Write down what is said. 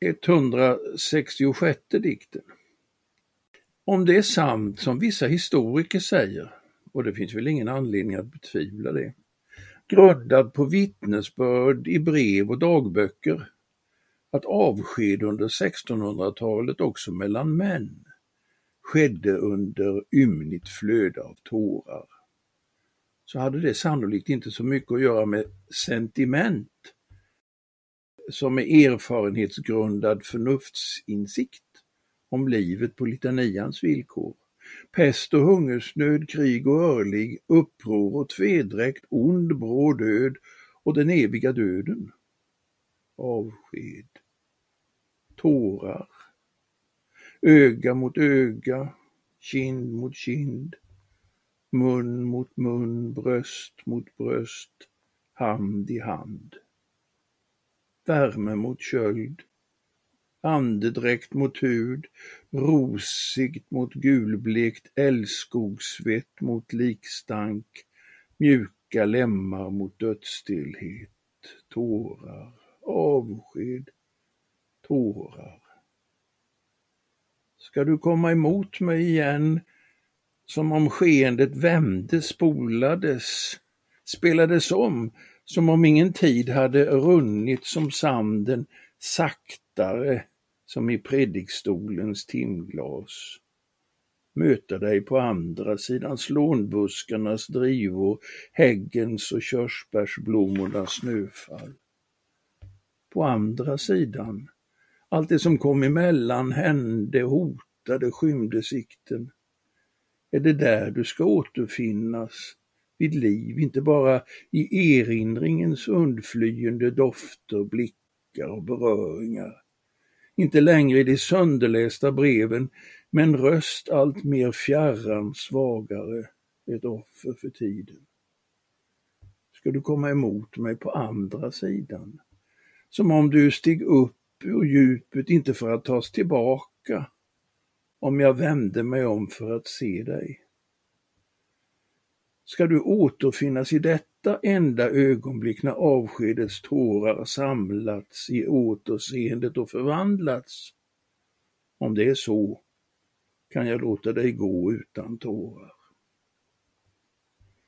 166 dikten. Om det är sant som vissa historiker säger, och det finns väl ingen anledning att betvivla det, grundad på vittnesbörd i brev och dagböcker, att avsked under 1600-talet också mellan män skedde under ymnigt flöde av tårar, så hade det sannolikt inte så mycket att göra med sentiment som är erfarenhetsgrundad förnuftsinsikt om livet på litanians villkor. Pest och hungersnöd, krig och örlig, uppror och tvedräkt, ond, bråd död och den eviga döden. Avsked. Tårar. Öga mot öga, kind mot kind, mun mot mun, bröst mot bröst, hand i hand värme mot köld, andedräkt mot hud, rosigt mot gulblekt älskogssvett mot likstank, mjuka lemmar mot dödsstillhet, tårar, avsked, tårar. Ska du komma emot mig igen, som om skeendet vände, spolades, spelades om, som om ingen tid hade runnit som sanden saktare som i predikstolens timglas. Möta dig på andra sidan slånbuskarnas drivor, häggens och körsbärsblommornas snöfall. På andra sidan, allt det som kom emellan hände, hotade, skymde sikten. Är det där du ska återfinnas, vid liv, inte bara i erinringens undflyende dofter, blickar och beröringar. Inte längre i de sönderlästa breven, men röst allt mer fjärran, svagare, ett offer för tiden. Ska du komma emot mig på andra sidan? Som om du steg upp ur djupet, inte för att tas tillbaka, om jag vände mig om för att se dig ska du återfinnas i detta enda ögonblick när avskedets tårar samlats i återseendet och förvandlats. Om det är så, kan jag låta dig gå utan tårar.